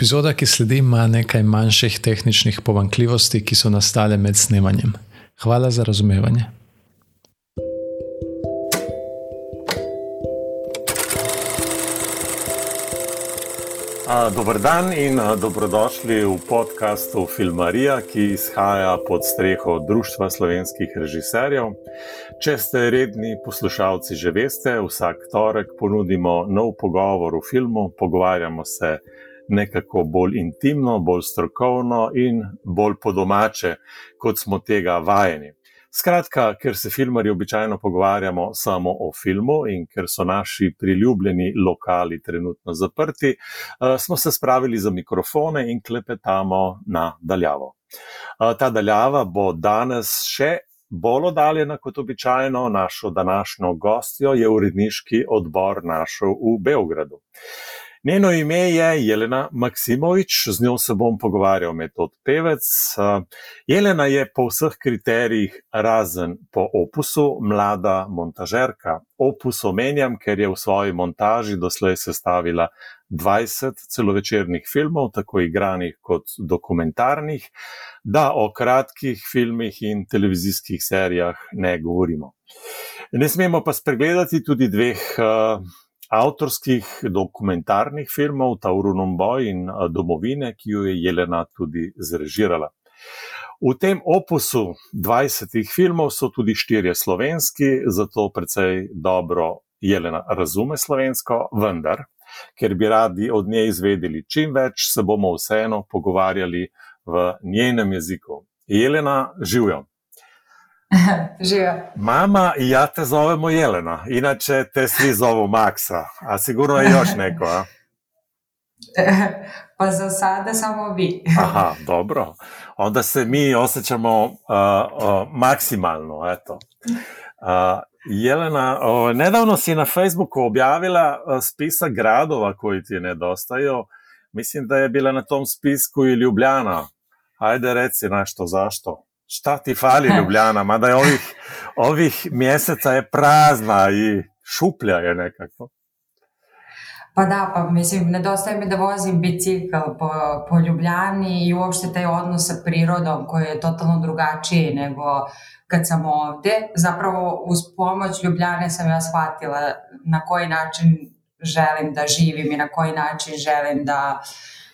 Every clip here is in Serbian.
Epizoda, ki sledi, ima nekaj manjših tehničnih pomankljivosti, ki so nastale med snemanjem. Hvala za razumevanje. Dobr dan in dobrodošli v podkastu Filmarija, ki izhaja pod streho Društva slovenskih režiserjev. Če ste redni poslušalci, že veste, vsak torek ponudimo nov pogovor o filmu, pogovarjamo se nekako bolj intimno, bolj strokovno in bolj po domače, kot smo tega vajeni. Skratka, ker se filmari običajno pogovarjamo samo o filmu in ker so naši priljubljeni lokali trenutno zaprti, eh, smo se spravili za mikrofone in klepetamo na daljavo. Eh, ta daljava bo danes še bolj oddaljena kot običajno. Našo današnjo gostjo je uredniški odbor našel v Beogradu. Njeno ime je Jelena Maksimovič, z njo se bom pogovarjal metod pevec. Jelena je po vseh kriterijih, razen po opusu, mlada montažerka. Opus omenjam, ker je v svoji montaži doslej sestavila 20 celovečernih filmov, tako igranih kot dokumentarnih, da o kratkih filmih in televizijskih serijah ne govorimo. Ne smemo pa spregledati tudi dveh avtorskih dokumentarnih filmov Taurunom Boj in Domovine, ki jo je Jelena tudi zrežirala. V tem opusu 20 filmov so tudi štirje slovenski, zato precej dobro Jelena razume slovensko, vendar, ker bi radi od nje izvedeli čim več, se bomo vseeno pogovarjali v njenem jeziku. Jelena, živijo. Živijo. Mama, ja te zovemo Jelena, inače te svi zovu Maksa, a sigurno je još neko, a? Pa za sada samo vi. Aha, dobro. Onda se mi osjećamo uh, uh, maksimalno, eto. Uh, Jelena, uh, nedavno si na Facebooku objavila spisak gradova koji ti je nedostajao. Mislim da je bila na tom spisku i Ljubljana. Ajde reci nešto, zašto? Šta ti fali Ljubljana, mada je ovih, ovih mjeseca je prazna i šuplja je nekako. Pa da, pa mislim, nedostaje mi da vozim bicikl po, po Ljubljani i uopšte taj odnos sa prirodom koji je totalno drugačiji nego kad sam ovde. Zapravo uz pomoć Ljubljane sam ja shvatila na koji način želim da živim i na koji način želim da,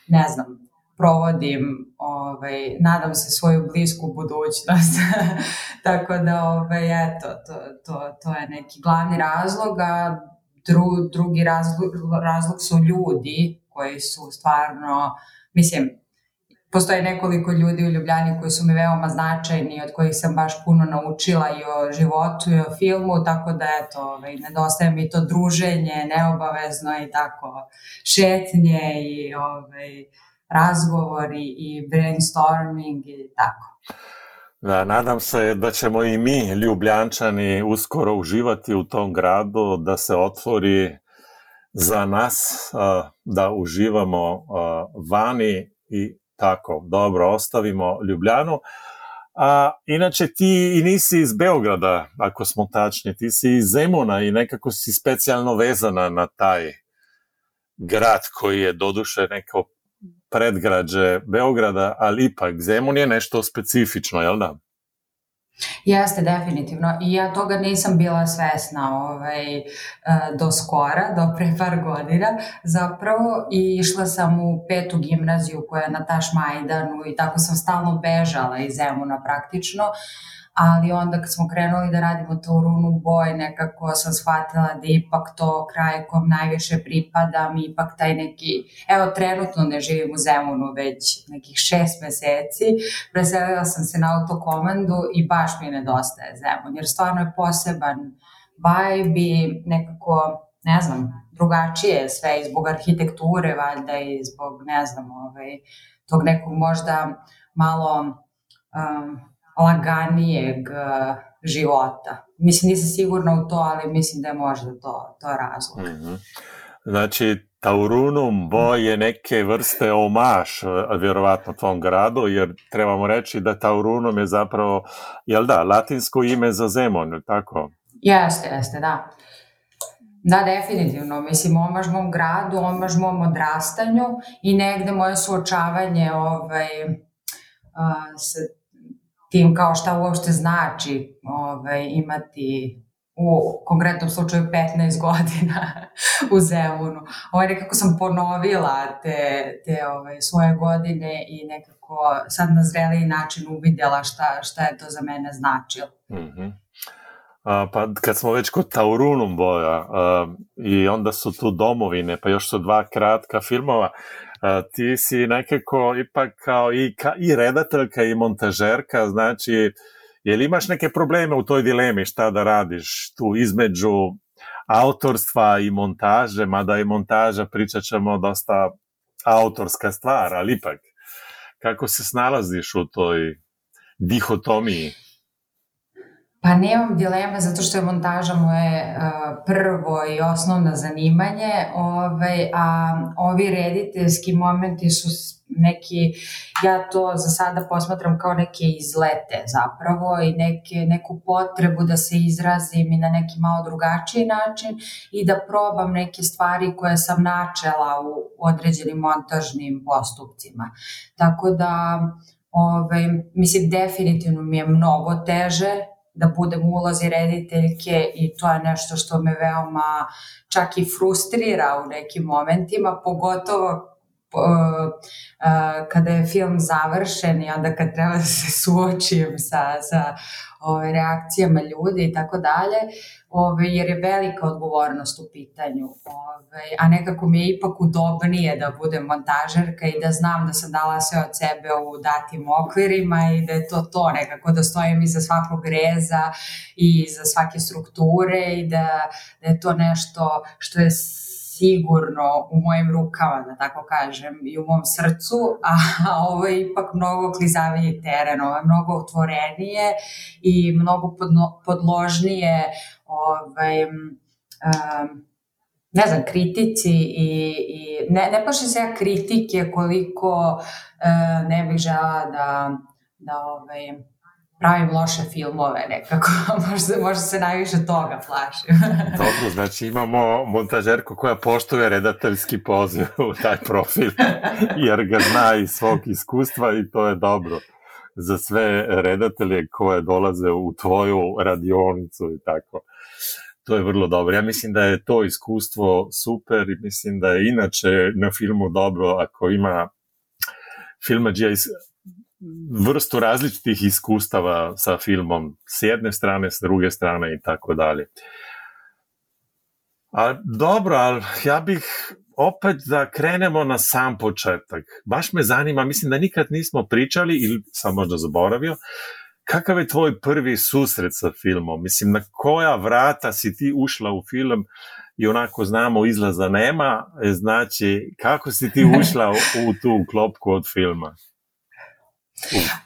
ne znam, provodim, ovaj, nadam se, svoju blisku budućnost. Tako da, ovaj, eto, to, to, to je neki glavni razlog, a dru, drugi razlog, razlog su ljudi koji su stvarno, mislim, postoje nekoliko ljudi u Ljubljani koji su mi veoma značajni, od kojih sam baš puno naučila i o životu i o filmu, tako da eto, ovaj, nedostaje mi to druženje, neobavezno i tako, šetnje i ovaj, razgovori i brainstorming i tako. Da, nadam se da ćemo i mi, Ljubljančani, uskoro uživati u tom gradu, da se otvori za nas, da uživamo vani i tako, dobro, ostavimo Ljubljanu. A inače ti i nisi iz Beograda, ako smo tačni, ti si iz Zemuna i nekako si specijalno vezana na taj grad koji je doduše neko predgrađe Beograda, ali ipak Zemun je nešto specifično, jel da? Jeste, definitivno. I ja toga nisam bila svesna ovaj, e, do skora, do pre par godina zapravo. I išla sam u petu gimnaziju koja je na Tašmajdanu i tako sam stalno bežala iz Zemuna praktično. Ali onda kad smo krenuli da radimo to runu boj, nekako sam shvatila da ipak to kraj kom najviše pripadam, ipak taj neki, evo trenutno ne živim u Zemunu već nekih šest meseci, preselila sam se na autokomandu i baš mi nedostaje Zemun, jer stvarno je poseban vibe i nekako, ne znam, drugačije sve i zbog arhitekture valjda i zbog, ne znam, ovaj, tog nekog možda malo um, laganijeg uh, života. Mislim, nisam sigurna u to, ali mislim da je možda to, to razlog. Mm -hmm. Znači, Taurunum Boj je neke vrste omaš, vjerovatno, tom gradu, jer trebamo reći da Taurunum je zapravo, jel da, latinsko ime za zemon, tako? Jeste, jeste, da. Da, definitivno. Mislim, omaž mom gradu, omaž mom odrastanju i negde moje suočavanje ovaj, a, sa tim kao šta uopšte znači ovaj, imati u konkretnom slučaju 15 godina u Zemunu. Ovaj, nekako sam ponovila te, te ovaj, svoje godine i nekako sad na zreliji način uvidjela šta, šta je to za mene značilo. Mm -hmm. A, pa kad smo već kod Taurunum boja a, i onda su tu domovine, pa još su dva kratka filmova, ti si nekako ipak kao i, ka, i redateljka i montažerka, znači je li imaš neke probleme u toj dilemi šta da radiš tu između autorstva i montaže, mada i montaža pričat ćemo dosta autorska stvar, ali ipak kako se snalaziš u toj dihotomiji? Pa nemam dileme zato što je montaža moje uh, prvo i osnovno zanimanje, ovaj, a ovi rediteljski momenti su neki, ja to za sada posmatram kao neke izlete zapravo i neke, neku potrebu da se izrazim i na neki malo drugačiji način i da probam neke stvari koje sam načela u određenim montažnim postupcima. Tako da, ovaj, mislim, definitivno mi je mnogo teže da budem u ulozi rediteljke i to je nešto što me veoma čak i frustrira u nekim momentima, pogotovo kada je film završen i onda kad treba da se suočim sa, sa ove, reakcijama ljudi i tako dalje, ove, jer je velika odgovornost u pitanju. Ove, a nekako mi je ipak udobnije da budem montažerka i da znam da sam dala sve od sebe u datim okvirima i da je to to nekako da stojim iza svakog reza i iza svake strukture i da, da je to nešto što je sigurno u mojim rukama, da tako kažem, i u mom srcu, a, ovo je ipak mnogo klizaviji teren, ovo je mnogo otvorenije i mnogo podno, podložnije ovaj, um, ne znam, kritici i, i ne, ne paše se ja kritike koliko uh, ne bih žela da, da ovaj, pravim loše filmove nekako, možda, možda se najviše toga plašim. Dobro, znači imamo montažerku koja poštuje redateljski poziv u taj profil, jer ga zna iz svog iskustva i to je dobro za sve redatelje koje dolaze u tvoju radionicu i tako. To je vrlo dobro. Ja mislim da je to iskustvo super i mislim da je inače na filmu dobro ako ima filmađija vrstu različitih iskustava sa filmom s jedne strane, s druge strane i tako dalje. A dobro, ali ja bih opet da krenemo na sam početak. Baš me zanima, mislim da nikad nismo pričali ili sam možda zaboravio, kakav je tvoj prvi susret sa filmom? Mislim, na koja vrata si ti ušla u film i onako znamo izlaza nema, znači kako si ti ušla u tu klopku od filma?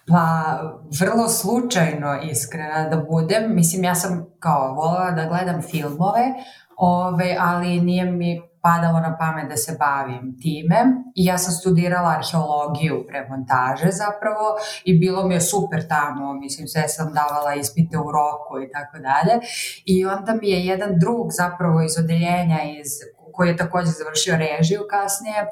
Pa, vrlo slučajno iskrena da budem. Mislim, ja sam kao volala da gledam filmove, ove, ali nije mi padalo na pamet da se bavim time. I ja sam studirala arheologiju pre montaže zapravo i bilo mi je super tamo, mislim sve sam davala ispite u roku i tako dalje. I onda mi je jedan drug zapravo iz odeljenja iz koji je takođe završio režiju kasnije e,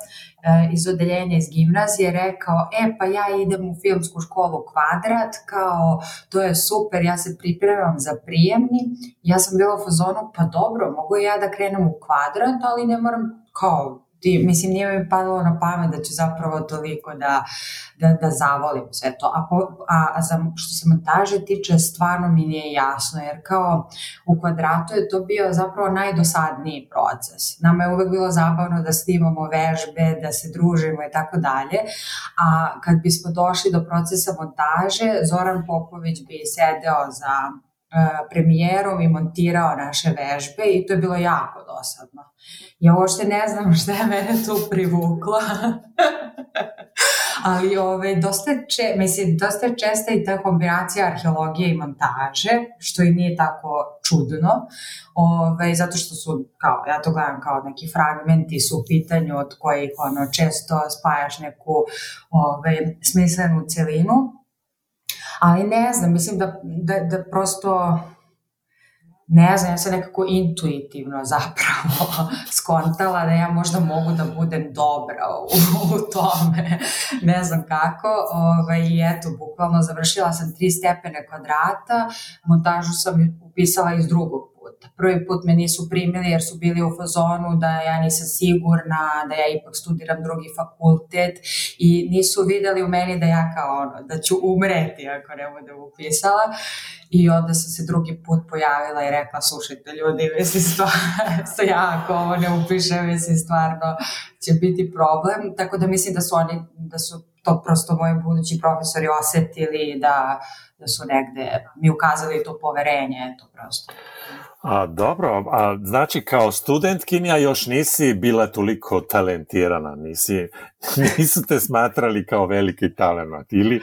iz odeljenja iz gimnazije rekao, e pa ja idem u filmsku školu Kvadrat, kao to je super, ja se pripremam za prijemni. Ja sam bila u fazonu, pa dobro, mogu ja da krenem u Kvadrat, ali ne moram kao ti, mislim, nije mi padalo na pamet da ću zapravo toliko da, da, da zavolim sve to. A, po, a, a za, što se montaže tiče, stvarno mi nije jasno, jer kao u kvadratu je to bio zapravo najdosadniji proces. Nama je uvek bilo zabavno da snimamo vežbe, da se družimo i tako dalje, a kad bismo došli do procesa montaže, Zoran Popović bi sedeo za premijerom i montirao naše vežbe i to je bilo jako dosadno. Ja uopšte ne znam šta je mene tu privuklo. Ali ove, dosta, če, mislim, dosta je česta i ta kombinacija arheologije i montaže, što i nije tako čudno, ove, zato što su, kao, ja to gledam kao neki fragmenti su u pitanju od kojih ono, često spajaš neku ove, smislenu celinu, Ali ne znam, mislim da, da, da prosto ne znam, ja sam nekako intuitivno zapravo skontala da ja možda mogu da budem dobra u, u tome, ne znam kako, ovaj, i eto, bukvalno završila sam tri stepene kvadrata, montažu sam upisala iz drugog puta. Prvi put me nisu primili jer su bili u fazonu da ja nisam sigurna, da ja ipak studiram drugi fakultet i nisu videli u meni da ja kao ono, da ću umreti ako ne budem upisala. I onda sam se drugi put pojavila i rekla, slušajte ljudi, mislim stvarno, ja ako ovo ne upišem, mislim stvarno će biti problem. Tako da mislim da su oni, da su to prosto moji budući profesori osetili da, da su negde mi ukazali to poverenje, to prosto. A, dobro, a znači kao studentkinja još nisi bila toliko talentirana, nisi, nisu te smatrali kao veliki talent ili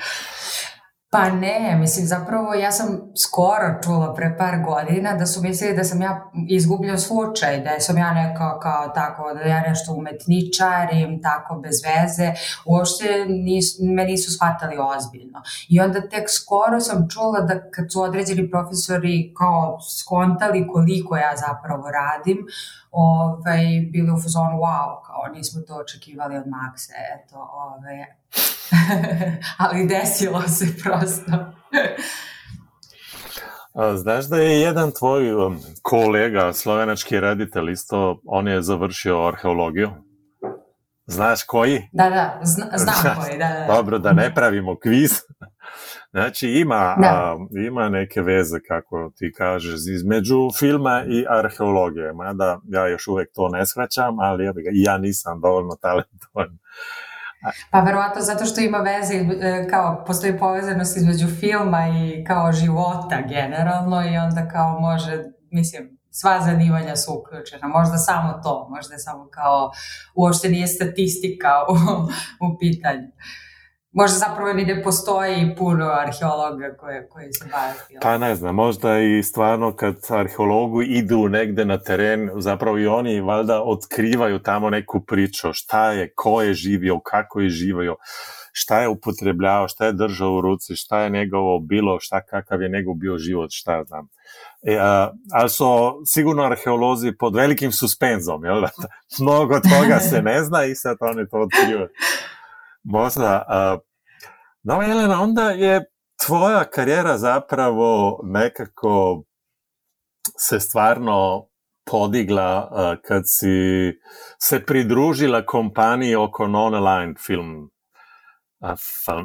Pa ne, mislim zapravo ja sam skoro čula pre par godina da su mislili da sam ja izgubljao slučaj, da sam ja neka kao tako, da ja nešto umetničarim, tako bez veze, uopšte nis, me nisu shvatali ozbiljno. I onda tek skoro sam čula da kad su određeni profesori kao skontali koliko ja zapravo radim, ovaj, bili u fazonu wow, kao nismo to očekivali od Makse, eto, ovaj, ali desilo se prosto. Znaš da je jedan tvoj um, kolega, slovenački reditelj, isto, on je završio arheologiju. Znaš koji? Da, da, zna, znam koji, da, da. Dobro, da ne pravimo kviz. Znači ima, da. a, ima neke veze, kako ti kažeš, između filma i arheologije. Mada ja još uvek to ne shvaćam, ali ja, ja nisam dovoljno talentovan Pa verovatno zato što ima veze, e, kao postoji povezanost između filma i kao života generalno i onda kao može, mislim, sva zanimanja su uključena. Možda samo to, možda samo kao, uopšte nije statistika u, u pitanju možda zapravo ni ne postoji puno arheologa koje, koji se bave filmom. Pa ne znam, možda i stvarno kad arheologu idu negde na teren, zapravo i oni valjda otkrivaju tamo neku priču, šta je, ko je živio, kako je živio, šta je upotrebljavao, šta je držao u ruci, šta je njegovo bilo, šta kakav je njegov bio život, šta znam. E, a, ali su sigurno arheolozi pod velikim suspenzom, jel da? Mnogo toga se ne zna i sad oni to otkrivaju. Možda, a, no Jelena, onda je tvoja karijera zapravo nekako se stvarno podigla uh, kad si se pridružila kompaniji oko non-aligned film. Uh,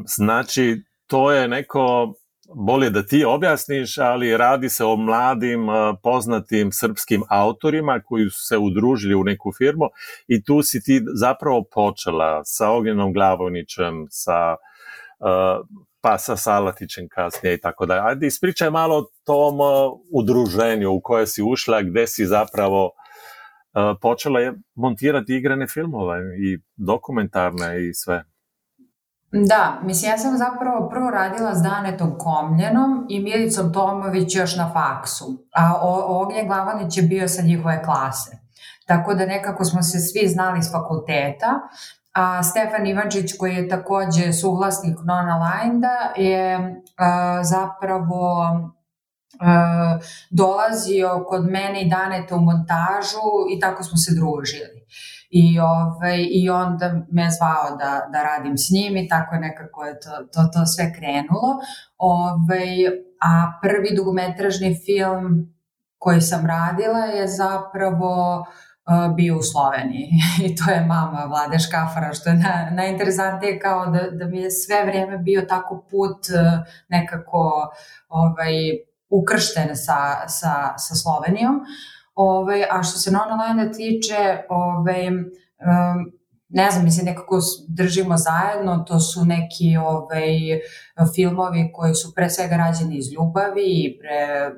znači, to je neko, bolje da ti objasniš, ali radi se o mladim, poznatim srpskim autorima koji su se udružili u neku firmu i tu si ti zapravo počela sa Ognjenom Glavovnićem, sa pa sa Salatićem kasnije i tako dalje. Ajde, ispričaj malo o tom udruženju u koje si ušla, gde si zapravo počela je montirati igrane filmove i dokumentarne i sve. Da, mislim, ja sam zapravo prvo radila s Danetom Komljenom i Milicom Tomović još na faksu, a Ognjen Glavanić je bio sa njihove klase. Tako da nekako smo se svi znali s fakulteta a Stefan Ivančić koji je takođe suvlasnik Nona Linda je a, zapravo a, dolazio kod mene i Daneta u montažu i tako smo se družili. I, ovaj, I onda me zvao da, da radim s njim i tako nekako je to, to, to sve krenulo. Ovaj, a prvi dugometražni film koji sam radila je zapravo uh, bio u Sloveniji i to je mama Vlade Škafara, što je na, najinteresantnije kao da, da mi je sve vreme bio tako put nekako ovaj, ukršten sa, sa, sa Slovenijom. Ovaj, a što se non-online tiče, ovaj, um, ne znam, mislim, nekako držimo zajedno, to su neki ovaj, filmovi koji su pre svega rađeni iz ljubavi i pre,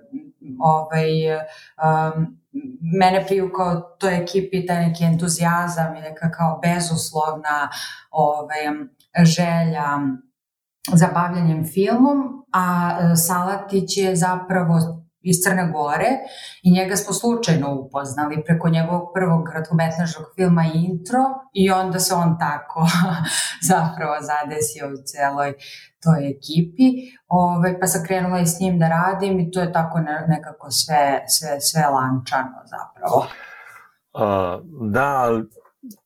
ovaj, um, mene privukao toj ekipi taj neki entuzijazam i neka kao bezuslovna ovaj, želja za bavljanjem filmom, a e, Salatić je zapravo iz Crne Gore i njega smo slučajno upoznali preko njegovog prvog kratkometražnog filma Intro i onda se on tako zapravo zadesio u celoj toj ekipi, Ove, pa sam krenula i s njim da radim i to je tako ne, nekako sve, sve, sve lančano zapravo. Uh, da,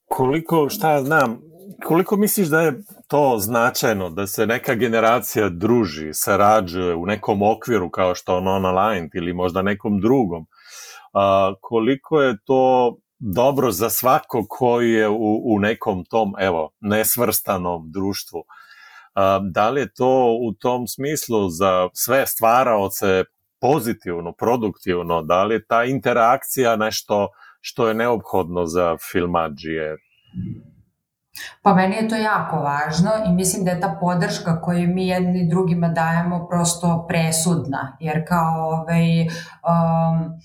koliko, šta ja znam, koliko misliš da je to značajno, da se neka generacija druži, sarađuje u nekom okviru kao što on online ili možda nekom drugom, uh, koliko je to dobro za svako koji je u, u nekom tom, evo, nesvrstanom društvu. Da li je to u tom smislu za sve stvaraoce pozitivno, produktivno, da li je ta interakcija nešto što je neophodno za filmađije? Pa meni je to jako važno i mislim da je ta podrška koju mi jedni drugima dajemo prosto presudna, jer kao ovaj, um,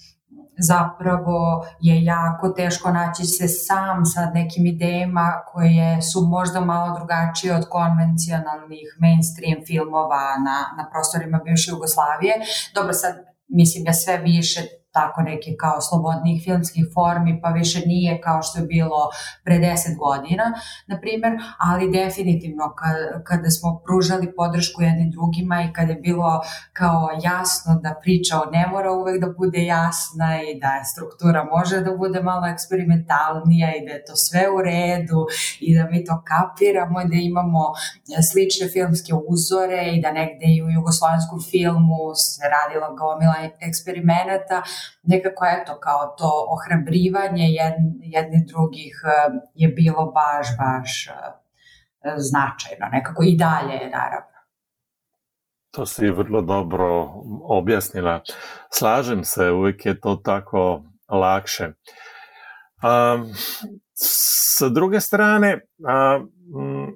zapravo je jako teško naći se sam sa nekim idejama koje su možda malo drugačije od konvencionalnih mainstream filmova na, na prostorima bivše Jugoslavije. Dobro, sad mislim da sve više tako neke kao slobodnih filmskih formi, pa više nije kao što je bilo pre 10 godina, na primer, ali definitivno kada smo pružali podršku jednim drugima i kada je bilo kao jasno da priča ne mora uvek da bude jasna i da struktura može da bude malo eksperimentalnija i da je to sve u redu i da mi to kapiramo i da imamo slične filmske uzore i da negde i u jugoslovenskom filmu se radila gomila eksperimenata, nekako eto kao to ohrabrivanje jedni drugih eh, je bilo baš, baš eh, značajno, nekako i dalje je naravno. To si vrlo dobro objasnila. Slažem se, uvijek je to tako lakše. Um, sa druge strane, um,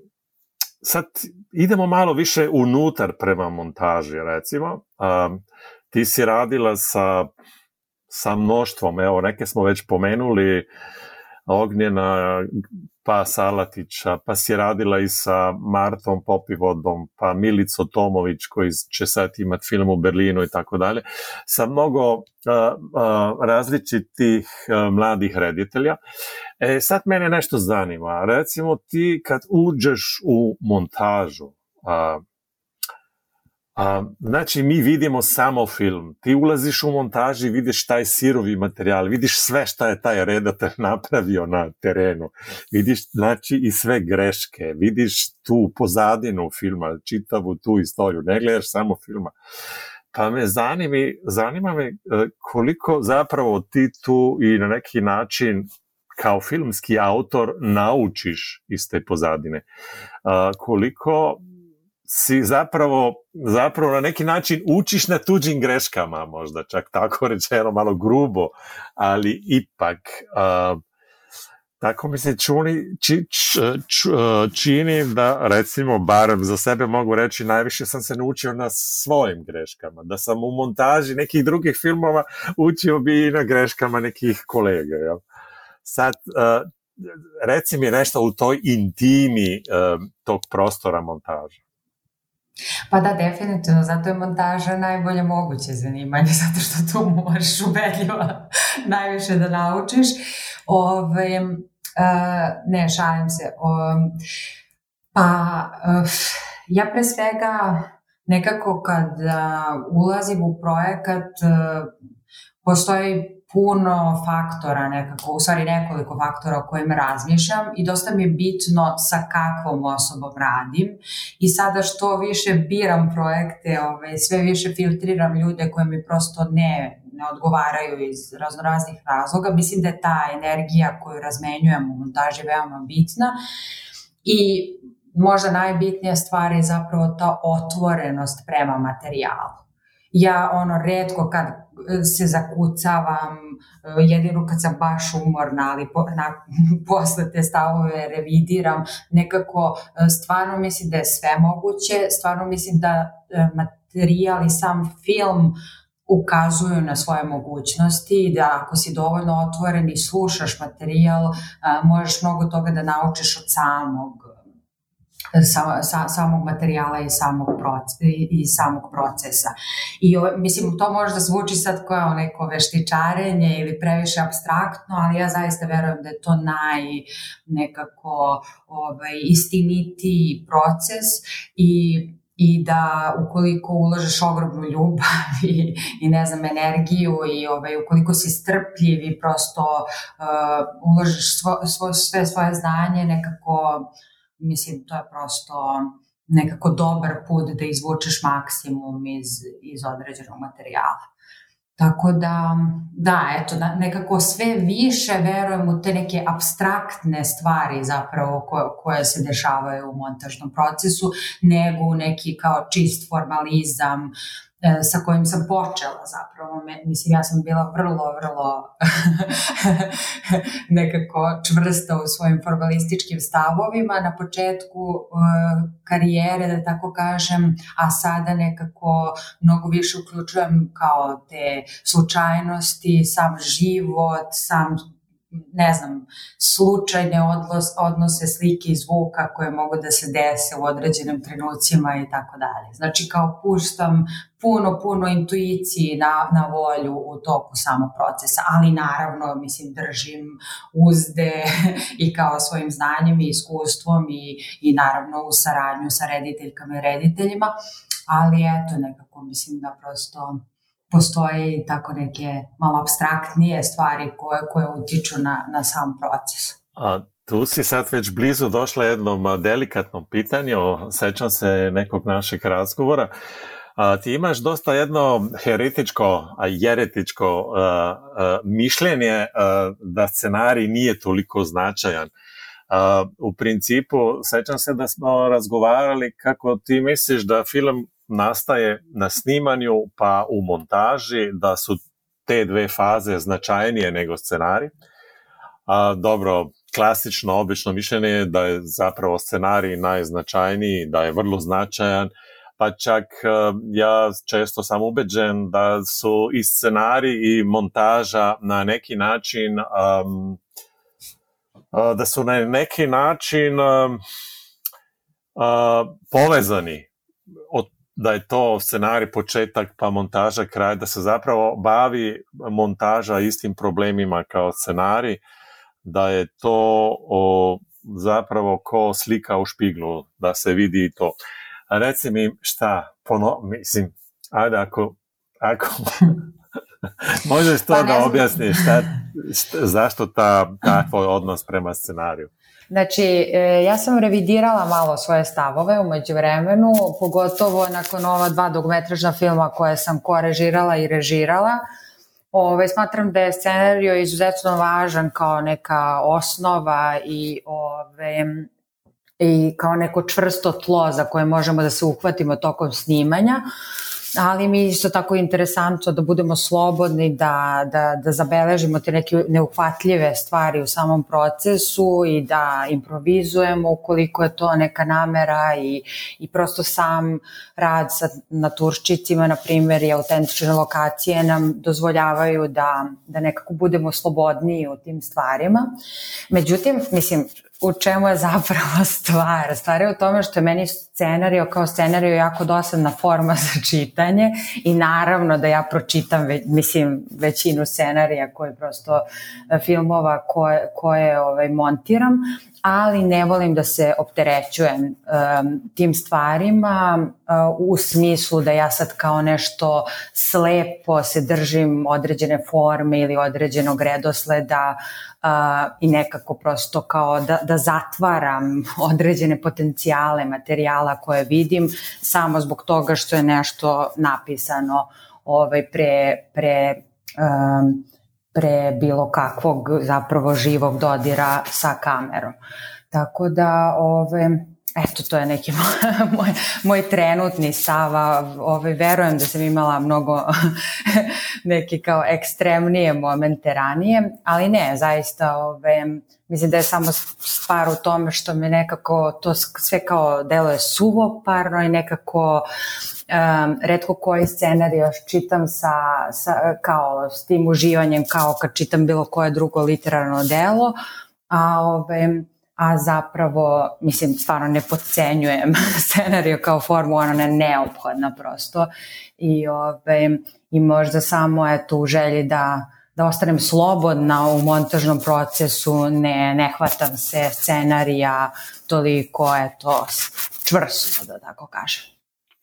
sad idemo malo više unutar prema montaži, recimo. Um, ti si radila sa sa mnoštvom, evo neke smo već pomenuli, Ognjena, pa Salatića, pa si radila i sa Martom Popivodom, pa Milico Tomović koji će sad imati film u Berlinu i tako dalje, sa mnogo uh, uh, različitih uh, mladih reditelja. E, sad mene nešto zanima, recimo ti kad uđeš u montažu, uh, A, znači, mi vidimo samo film. Ti ulaziš u montaži, vidiš taj sirovi materijal, vidiš sve šta je taj redatelj napravio na terenu. Vidiš, znači, i sve greške. Vidiš tu pozadinu filma, čitavu tu istoriju. Ne gledaš samo filma. Pa me zanima, zanima me e, koliko zapravo ti tu i na neki način kao filmski autor naučiš iz te pozadine. koliko si zapravo, zapravo na neki način učiš na tuđim greškama, možda čak tako rečeno, malo grubo, ali ipak uh, tako mi se čuni, či, č, č, čini da recimo, barem za sebe mogu reći, najviše sam se naučio na svojim greškama, da sam u montaži nekih drugih filmova učio bi i na greškama nekih kolega. Jel? Sad, uh, reci mi nešto u toj intimi uh, tog prostora montaža. Pa da, definitivno, zato je montaža najbolje moguće zanimanje, zato što tu možeš ubedljivo najviše da naučiš. Ove, uh, ne, šalim se. Um, pa, uh, ja pre svega nekako kad ulazim u projekat, uh, postoji puno faktora nekako, u stvari nekoliko faktora o kojima razmišljam i dosta mi je bitno sa kakvom osobom radim i sada što više biram projekte, ovaj, sve više filtriram ljude koje mi prosto ne, ne odgovaraju iz raznoraznih razloga. Mislim da je ta energija koju razmenjujem u montaži veoma bitna i možda najbitnija stvar je zapravo ta otvorenost prema materijalu. Ja ono redko kad se zakucavam, jedino kad sam baš umorna, ali po, na, posle te stavove revidiram, nekako e, stvarno mislim da je sve moguće, stvarno mislim da e, materijal i sam film ukazuju na svoje mogućnosti i da ako si dovoljno otvoren i slušaš materijal, možeš mnogo toga da naučiš od samog sa, sa, samog materijala i samog, proces, i, samog procesa. I o, mislim, to možda zvuči sad kao neko veštičarenje ili previše abstraktno, ali ja zaista verujem da je to naj nekako ovaj, istiniti proces i i da ukoliko uložeš ogromnu ljubav i, i ne znam, energiju i ovaj, ukoliko si strpljiv i prosto uh, uložiš svo, svo, sve svoje znanje, nekako, mislim, to je prosto nekako dobar put da izvučeš maksimum iz, iz određenog materijala. Tako da, da, eto, nekako sve više verujem u te neke abstraktne stvari zapravo koje, koje se dešavaju u montažnom procesu, nego u neki kao čist formalizam, sa kojim sam počela zapravo. Mislim, ja sam bila vrlo, vrlo nekako čvrsta u svojim formalističkim stavovima na početku e, karijere, da tako kažem, a sada nekako mnogo više uključujem kao te slučajnosti, sam život, sam ne znam, slučajne odlos, odnose slike i zvuka koje mogu da se dese u određenim trenucima i tako dalje. Znači kao puštam puno, puno intuiciji na, na volju u toku samog procesa, ali naravno, mislim, držim uzde i kao svojim znanjem i iskustvom i, i naravno u saradnju sa rediteljkama i rediteljima, ali eto, nekako mislim da prosto postoje tako neke malo abstraktnije stvari koje, koje utiču na, na sam proces. A tu si sad već blizu došla jednom delikatnom pitanju, sećam se nekog našeg razgovora. A, ti imaš dosta jedno heretičko, a jeretičko a, a, mišljenje a, da scenarij nije toliko značajan. A, u principu, sećam se da smo razgovarali kako ti misliš da film nastaje na snimanju pa u montaži, da su te dve faze značajnije nego scenarij. A, dobro, klasično, obično mišljenje je da je zapravo scenarij najznačajniji, da je vrlo značajan, pa čak ja često sam ubeđen da su i scenarij i montaža na neki način um, da su na neki način um, uh, povezani od da je to scenarij početak pa montaža kraj, da se zapravo bavi montaža istim problemima kao scenarij, da je to o, zapravo ko slika u špiglu, da se vidi to. A reci mi šta, pono, mislim, ajde ako, ako možeš to pa da objasniš šta, šta, zašto ta, tvoj odnos prema scenariju. Znači, e, ja sam revidirala malo svoje stavove umeđu vremenu, pogotovo nakon ova dva dogmetražna filma koje sam korežirala i režirala. Ove, smatram da je scenario izuzetno važan kao neka osnova i, ove, i kao neko čvrsto tlo za koje možemo da se uhvatimo tokom snimanja. Uh, ali mi isto tako interesantno da budemo slobodni, da, da, da zabeležimo te neke neuhvatljive stvari u samom procesu i da improvizujemo ukoliko je to neka namera i, i prosto sam rad sa naturščicima, na primjer, i autentične lokacije nam dozvoljavaju da, da nekako budemo slobodniji u tim stvarima. Međutim, mislim, u čemu je zapravo stvar. Stvar je u tome što je meni scenario kao scenario jako dosadna forma za čitanje i naravno da ja pročitam, ve, mislim, većinu scenarija koje prosto e, filmova koje, koje ovaj, montiram, ali ne volim da se opterećujem um, tim stvarima uh, u smislu da ja sad kao nešto slepo se držim određene forme ili određenog redosleda uh, i nekako prosto kao da, da zatvaram određene potencijale materijala koje vidim samo zbog toga što je nešto napisano ovaj, pre, pre um, pre bilo kakvog zapravo živog dodira sa kamerom. Tako da, ove, eto, to je neki moj, moj trenutni stav, ove, verujem da sam imala mnogo neke kao ekstremnije momente ranije, ali ne, zaista, ove, mislim da je samo stvar u tome što me nekako to sve kao deluje suvoparno i nekako um, redko koji scenarij još čitam sa, sa, kao s tim uživanjem kao kad čitam bilo koje drugo literarno delo, a ove, a zapravo, mislim, stvarno ne podcenjujem scenariju kao formu, ona je neophodna prosto i, ove, i možda samo eto u želji da da ostanem slobodna u montažnom procesu, ne, ne hvatam se scenarija toliko, eto, čvrsto, da tako kažem.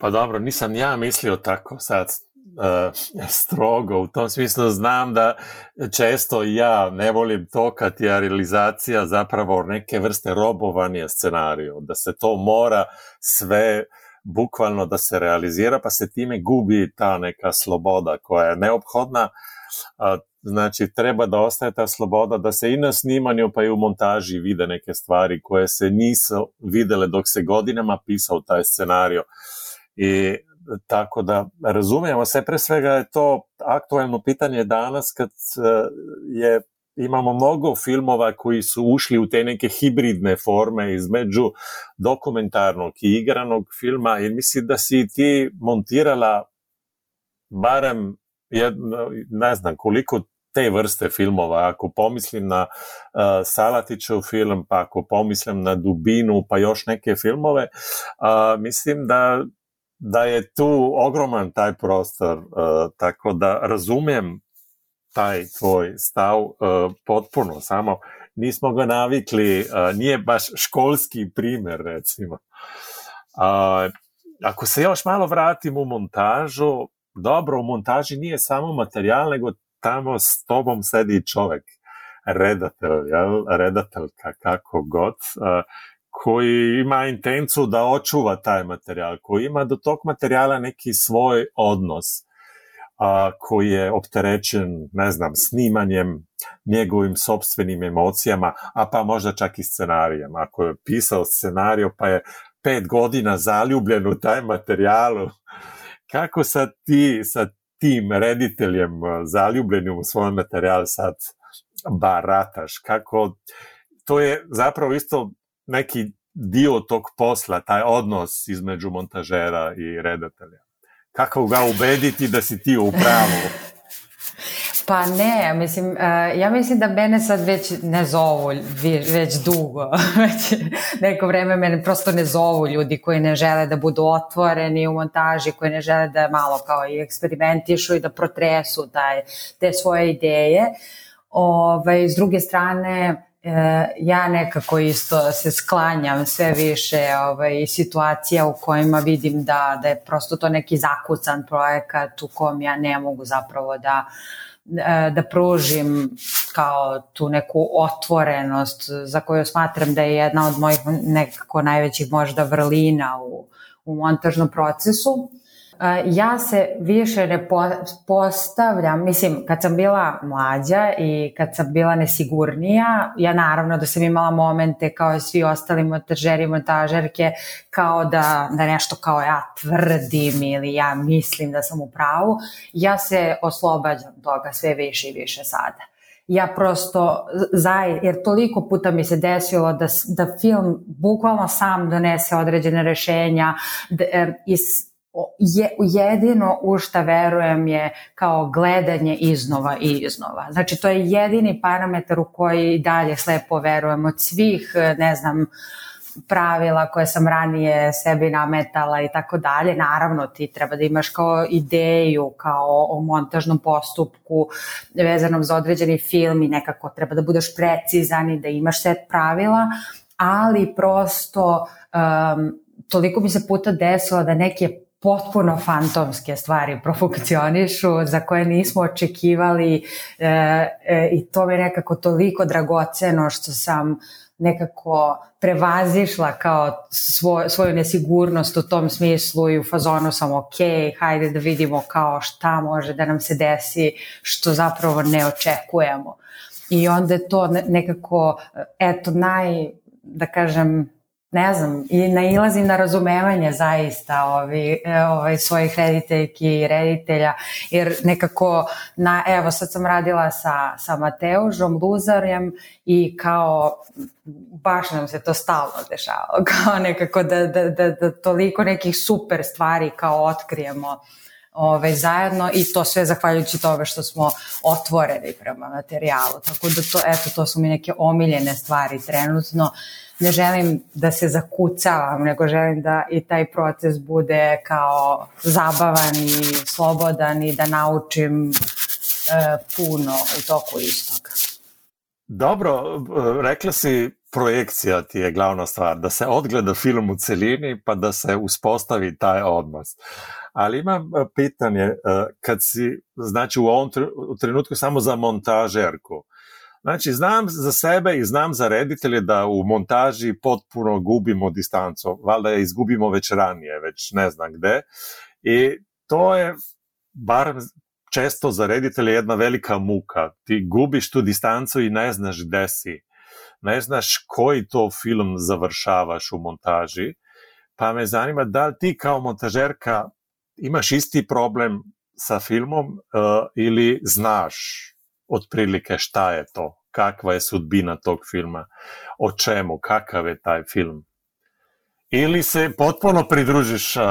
Pa dobro, nisam ja mislio tako sad uh, strogo, u tom smislu. Znam da često ja ne volim to kad je realizacija zapravo neke vrste robovanja scenariju, da se to mora sve bukvalno da se realizira, pa se time gubi ta neka sloboda koja je neophodna, a, znači treba da ostaje ta sloboda da se i na snimanju pa i u montaži vide neke stvari koje se nisu videle dok se godinama pisao taj scenario i tako da razumijemo se, pre svega je to aktualno pitanje danas kad e, je imamo mnogo filmova koji su ušli u te neke hibridne forme između dokumentarnog i igranog filma i mislim da si ti montirala barem jedno, ne znam koliko te vrste filmova, ako pomislim na uh, Salatićev film, pa ako pomislim na Dubinu, pa još neke filmove, uh, mislim da da je tu ogroman taj prostor, uh, tako da razumem taj tvoj stav uh, potpuno, samo nismo ga navikli, uh, nije baš školski primer, recimo. Uh, ako se još malo vratim u montažu, dobro, u montaži nije samo materijal, nego tamo s tobom sedi čovek, redatelj, jel? redateljka, kako god, uh, koji ima intencu da očuva taj materijal, koji ima do tog materijala neki svoj odnos, a, koji je opterećen, ne znam, snimanjem, njegovim sobstvenim emocijama, a pa možda čak i scenarijem. Ako je pisao scenariju, pa je pet godina zaljubljen u taj materijalu, kako sad ti sa tim rediteljem zaljubljenim u svoj materijal sad barataš, kako to je zapravo isto neki dio tog posla, taj odnos između montažera i redatelja? Kako ga ubediti da si ti u pravu? Pa ne, mislim, uh, ja mislim da mene sad već ne zovu već dugo, već neko vreme mene prosto ne zovu ljudi koji ne žele da budu otvoreni u montaži, koji ne žele da malo kao i eksperimentišu i da protresu taj, te svoje ideje. Ove, ovaj, s druge strane, e, ja nekako isto se sklanjam sve više ovaj, situacija u kojima vidim da, da je prosto to neki zakucan projekat u kom ja ne mogu zapravo da e, da pružim kao tu neku otvorenost za koju smatram da je jedna od mojih nekako najvećih možda vrlina u, u montažnom procesu ja se više ne postavljam, mislim, kad sam bila mlađa i kad sam bila nesigurnija, ja naravno da sam imala momente kao i svi ostali montažeri i montažerke, kao da, da nešto kao ja tvrdim ili ja mislim da sam u pravu, ja se oslobađam toga sve više i više sada. Ja prosto, zaj, jer toliko puta mi se desilo da, da film bukvalno sam donese određene rešenja da, e, iz je, jedino u šta verujem je kao gledanje iznova i iznova. Znači to je jedini parametar u koji dalje slepo verujem od svih, ne znam, pravila koje sam ranije sebi nametala i tako dalje. Naravno, ti treba da imaš kao ideju, kao o montažnom postupku vezanom za određeni film i nekako treba da budeš precizan i da imaš set pravila, ali prosto um, toliko mi se puta desilo da neke potpuno fantomske stvari profunkcionišu za koje nismo očekivali e, e, i to mi je nekako toliko dragoceno što sam nekako prevazišla kao svoj, svoju nesigurnost u tom smislu i u fazonu sam ok, hajde da vidimo kao šta može da nam se desi što zapravo ne očekujemo. I onda je to nekako, eto, naj, da kažem, ne znam, i nailazim na razumevanje zaista ovi, ovaj, svojih rediteljki i reditelja, jer nekako, na, evo sad sam radila sa, sa Mateužom, Luzarjem i kao baš nam se to stalno dešavalo, kao nekako da, da, da, da toliko nekih super stvari kao otkrijemo ovaj, zajedno i to sve zahvaljujući tome što smo otvoreni prema materijalu. Tako da to, eto, to su mi neke omiljene stvari trenutno. Ne želim da se zakucavam, nego želim da i taj proces bude kao zabavan i slobodan i da naučim e, puno u toku istog. Dobro, rekla si projekcija ti je glavna stvar, da se odgleda film u celini pa da se uspostavi taj odnos. Ali imam e, pitanje, e, kad si, znači u ovom trenutku samo za montažerku, Znači, znam za sebe i znam za reditelje da u montaži potpuno gubimo distancu. Valjda je izgubimo već ranije, već ne znam gde. I to je, bar često za reditelje, jedna velika muka. Ti gubiš tu distancu i ne znaš gde si. Ne znaš koji to film završavaš u montaži. Pa me zanima da li ti kao montažerka imaš isti problem sa filmom uh, ili znaš otprilike šta je to, kakva je sudbina tog filma, o čemu, kakav je taj film. Ili se potpuno pridružiš uh,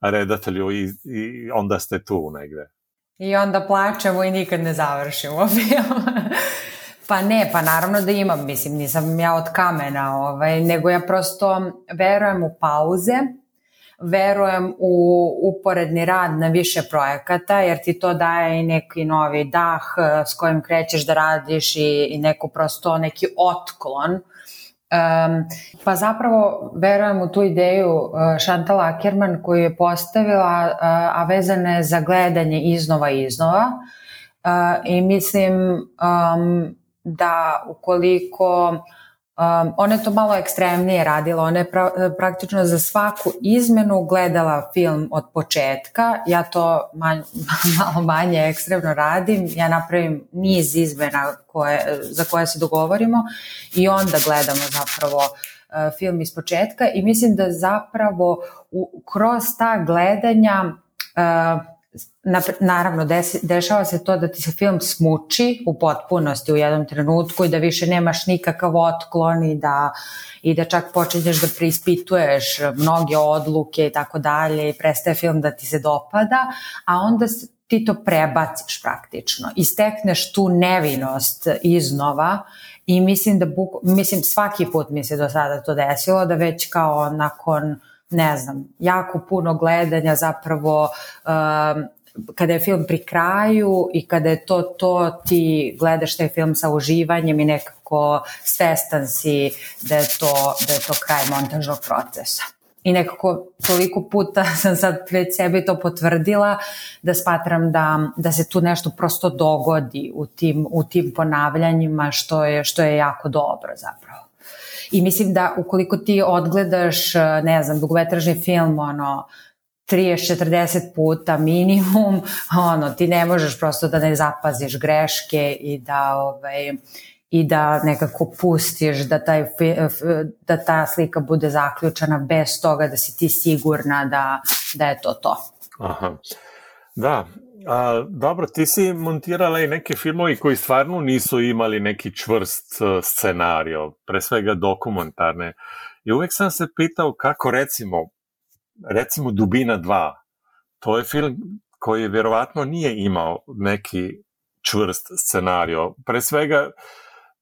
redatelju i, i onda ste tu negde. I onda plačemo i nikad ne završimo film. pa ne, pa naravno da imam, mislim, nisam ja od kamena, ovaj, nego ja prosto verujem u pauze, verujem u uporedni rad na više projekata, jer ti to daje i neki novi dah eh, s kojim krećeš da radiš i, i neku prosto neki otklon. Um, pa zapravo verujem u tu ideju uh, Chantal Ackerman koju je postavila, uh, a vezane je za gledanje iznova iznova. Uh, I mislim um, da ukoliko Um, ona je to malo ekstremnije radila, ona je pra, praktično za svaku izmenu gledala film od početka, ja to manj, malo manje ekstremno radim, ja napravim niz izmena koje, za koje se dogovorimo i onda gledamo zapravo uh, film iz početka. I mislim da zapravo u, kroz ta gledanja uh, naravno desi, dešava se to da ti se film smuči u potpunosti u jednom trenutku i da više nemaš nikakav otklon i da, i da čak počinješ da preispituješ mnoge odluke i tako dalje i prestaje film da ti se dopada, a onda ti to prebaciš praktično i stekneš tu nevinost iznova i mislim da buk, mislim svaki put mi se do sada to desilo da već kao nakon ne znam, jako puno gledanja zapravo um, kada je film pri kraju i kada je to to ti gledaš taj film sa uživanjem i nekako svestan si da je to, da je to kraj montažnog procesa. I nekako toliko puta sam sad već sebi to potvrdila da smatram da, da se tu nešto prosto dogodi u tim, u tim ponavljanjima što je, što je jako dobro zapravo. I mislim da ukoliko ti odgledaš, ne znam, dugometražni film, ono, 30-40 puta minimum, ono, ti ne možeš prosto da ne zapaziš greške i da, ovaj, i da nekako pustiš da, taj, da ta slika bude zaključena bez toga da si ti sigurna da, da je to to. Aha. Da, a, dobro, ti si montirala i neke filmovi koji stvarno nisu imali neki čvrst uh, scenario, pre svega dokumentarne. I uvek sam se pitao kako recimo recimo Dubina 2, to je film koji verovatno nije imao neki čvrst scenario. Pre svega,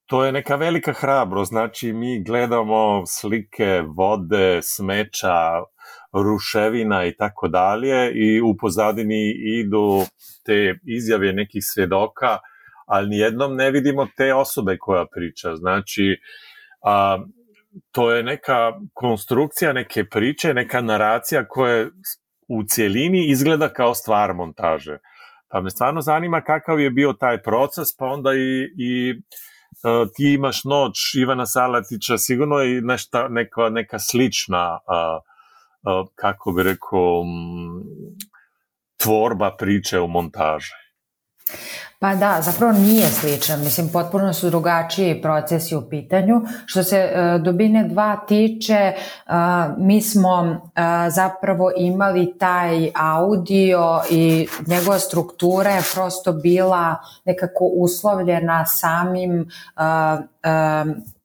to je neka velika hrabrost, znači mi gledamo slike vode, smeća, ruševina i tako dalje i u pozadini idu te izjave nekih svedoka, ali nijednom ne vidimo te osobe koja priča. Znači, a, to je neka konstrukcija neke priče, neka naracija koja u cijelini izgleda kao stvar montaže. Pa me stvarno zanima kakav je bio taj proces, pa onda i, i uh, ti imaš noć Ivana Salatića, sigurno i nešta, neka, neka slična, uh, kako bi rekao, tvorba priče u montaži. Pa da, zapravo nije slična, mislim potpuno su drugačiji procesi u pitanju. Što se uh, Dubine 2 tiče, uh, mi smo uh, zapravo imali taj audio i njegova struktura je prosto bila nekako uslovljena samim uh, uh,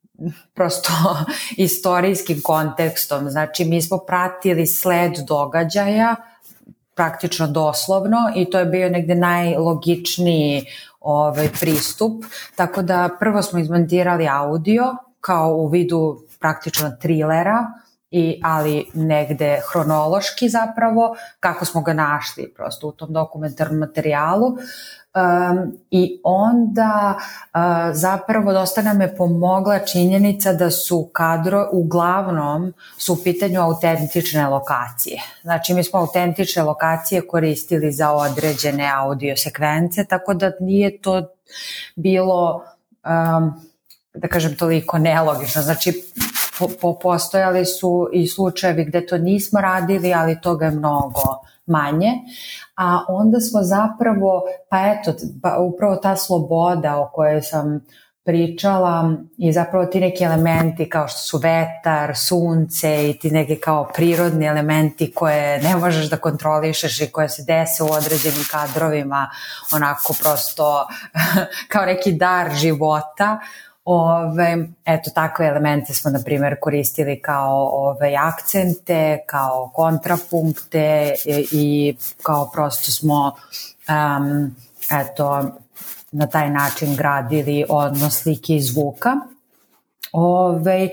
prosto istorijskim kontekstom. Znači, mi smo pratili sled događaja praktično doslovno i to je bio negde najlogičniji ovaj, pristup. Tako da prvo smo izmontirali audio kao u vidu praktično trilera, i, ali negde hronološki zapravo, kako smo ga našli prosto u tom dokumentarnom materijalu. Um, I onda uh, zapravo dosta nam je pomogla činjenica da su kadro, uglavnom su u pitanju autentične lokacije. Znači mi smo autentične lokacije koristili za određene audio sekvence, tako da nije to bilo um, da kažem toliko nelogično. Znači po, po, postojali su i slučajevi gde to nismo radili, ali toga je mnogo manje, a onda smo zapravo, pa eto, pa upravo ta sloboda o kojoj sam pričala i zapravo ti neki elementi kao što su vetar, sunce i ti neki kao prirodni elementi koje ne možeš da kontrolišeš i koje se dese u određenim kadrovima onako prosto kao neki dar života Ove, eto, takve elemente smo, na primjer, koristili kao ove, akcente, kao kontrapunkte i, i kao prosto smo um, eto, na taj način gradili odnos slike i zvuka. Ove,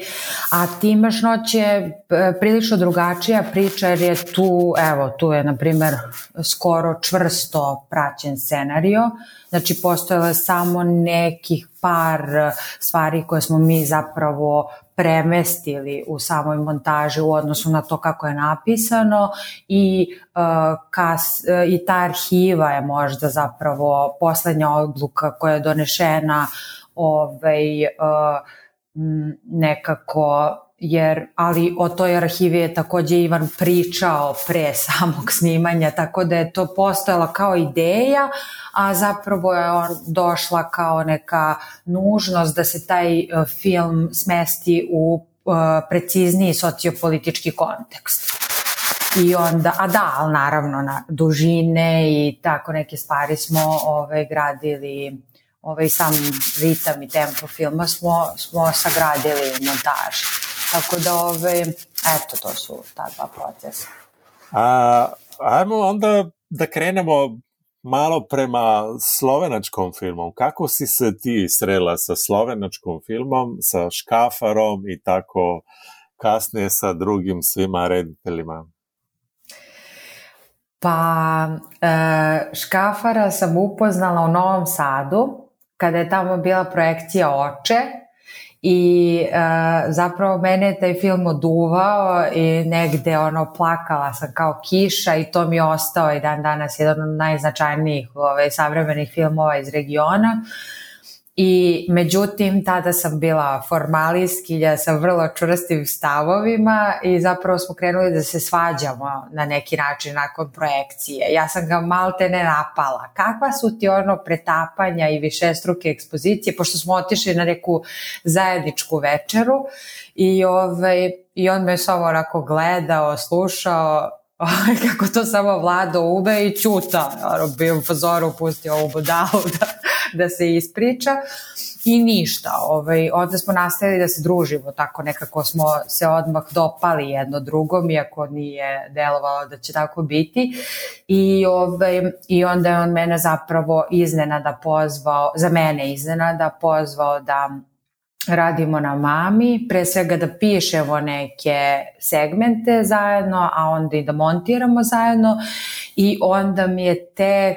a Timaš noć je e, prilično drugačija priča jer je tu, evo, tu je na primer skoro čvrsto praćen scenario, znači postojala samo nekih par stvari koje smo mi zapravo premestili u samoj montaži u odnosu na to kako je napisano i, uh, kas, uh, i ta arhiva je možda zapravo poslednja odluka koja je donešena ovaj, uh, nekako jer, ali o toj arhivi je takođe Ivan pričao pre samog snimanja, tako da je to postojala kao ideja, a zapravo je on došla kao neka nužnost da se taj e, film smesti u uh, precizniji sociopolitički kontekst. I onda, a da, ali naravno na dužine i tako neke stvari smo ove, ovaj, gradili ovaj sam ritam i tempo filma smo, smo sagradili u montaži. Tako da, ove, eto, to su ta dva procesa. A, ajmo onda da krenemo malo prema slovenačkom filmom. Kako si se ti srela sa slovenačkom filmom, sa Škafarom i tako kasnije sa drugim svima rediteljima? Pa, e, Škafara sam upoznala u Novom Sadu, kada je tamo bila projekcija Oče i uh, zapravo mene je taj film oduvao i negde ono plakala sam kao kiša i to mi je ostao i dan danas jedan od najznačajnijih ove, ovaj, savremenih filmova iz regiona. Uh, I međutim, tada sam bila formalistkinja sa vrlo čvrstim stavovima i zapravo smo krenuli da se svađamo na neki način nakon projekcije. Ja sam ga malte ne napala. Kakva su ti ono pretapanja i višestruke ekspozicije, pošto smo otišli na neku zajedničku večeru i, ovaj, i on me samo onako gledao, slušao, kako to samo Vlado ube i čuta, ono, bio u fazoru, pustio ovu budalu da, da se ispriča i ništa. Ovaj, onda smo nastavili da se družimo, tako nekako smo se odmah dopali jedno drugom, iako nije delovalo da će tako biti. I, ovaj, I onda je on mene zapravo iznenada pozvao, za mene iznenada pozvao da radimo na mami, pre svega da pišemo neke segmente zajedno, a onda i da montiramo zajedno i onda mi je tek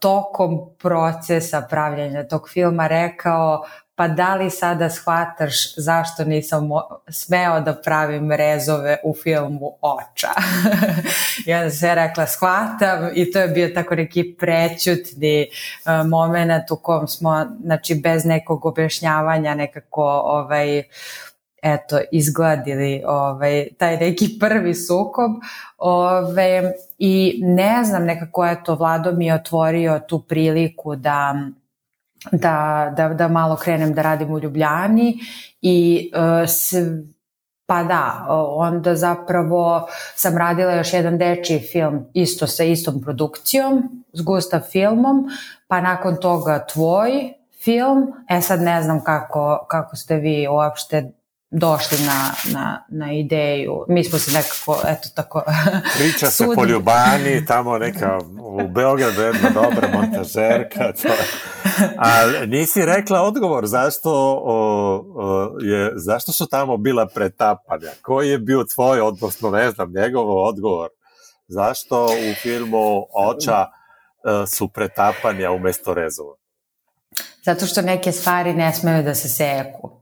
tokom procesa pravljanja tog filma rekao pa da li sada shvataš zašto nisam smeo da pravim rezove u filmu Oča? I onda se rekla shvatam i to je bio tako neki prećutni uh, moment u kom smo, znači bez nekog objašnjavanja nekako ovaj, eto, izgladili ovaj, taj neki prvi sukob ovaj, i ne znam nekako eto, Vlado mi je otvorio tu priliku da da, da, da malo krenem da radim u Ljubljani i uh, s, pa da, onda zapravo sam radila još jedan dečiji film isto sa istom produkcijom, s Gustav filmom, pa nakon toga tvoj film, e sad ne znam kako, kako ste vi uopšte došli na, na, na ideju. Mi smo se nekako, eto tako... Priča se po Ljubani, tamo neka u Beogradu jedna dobra montažerka. To. A nisi rekla odgovor zašto, o, o, je, zašto su tamo bila pretapanja? Koji je bio tvoj, odnosno ne znam, njegov odgovor? Zašto u filmu Oča e, su pretapanja umesto rezova? Zato što neke stvari ne smeju da se seku.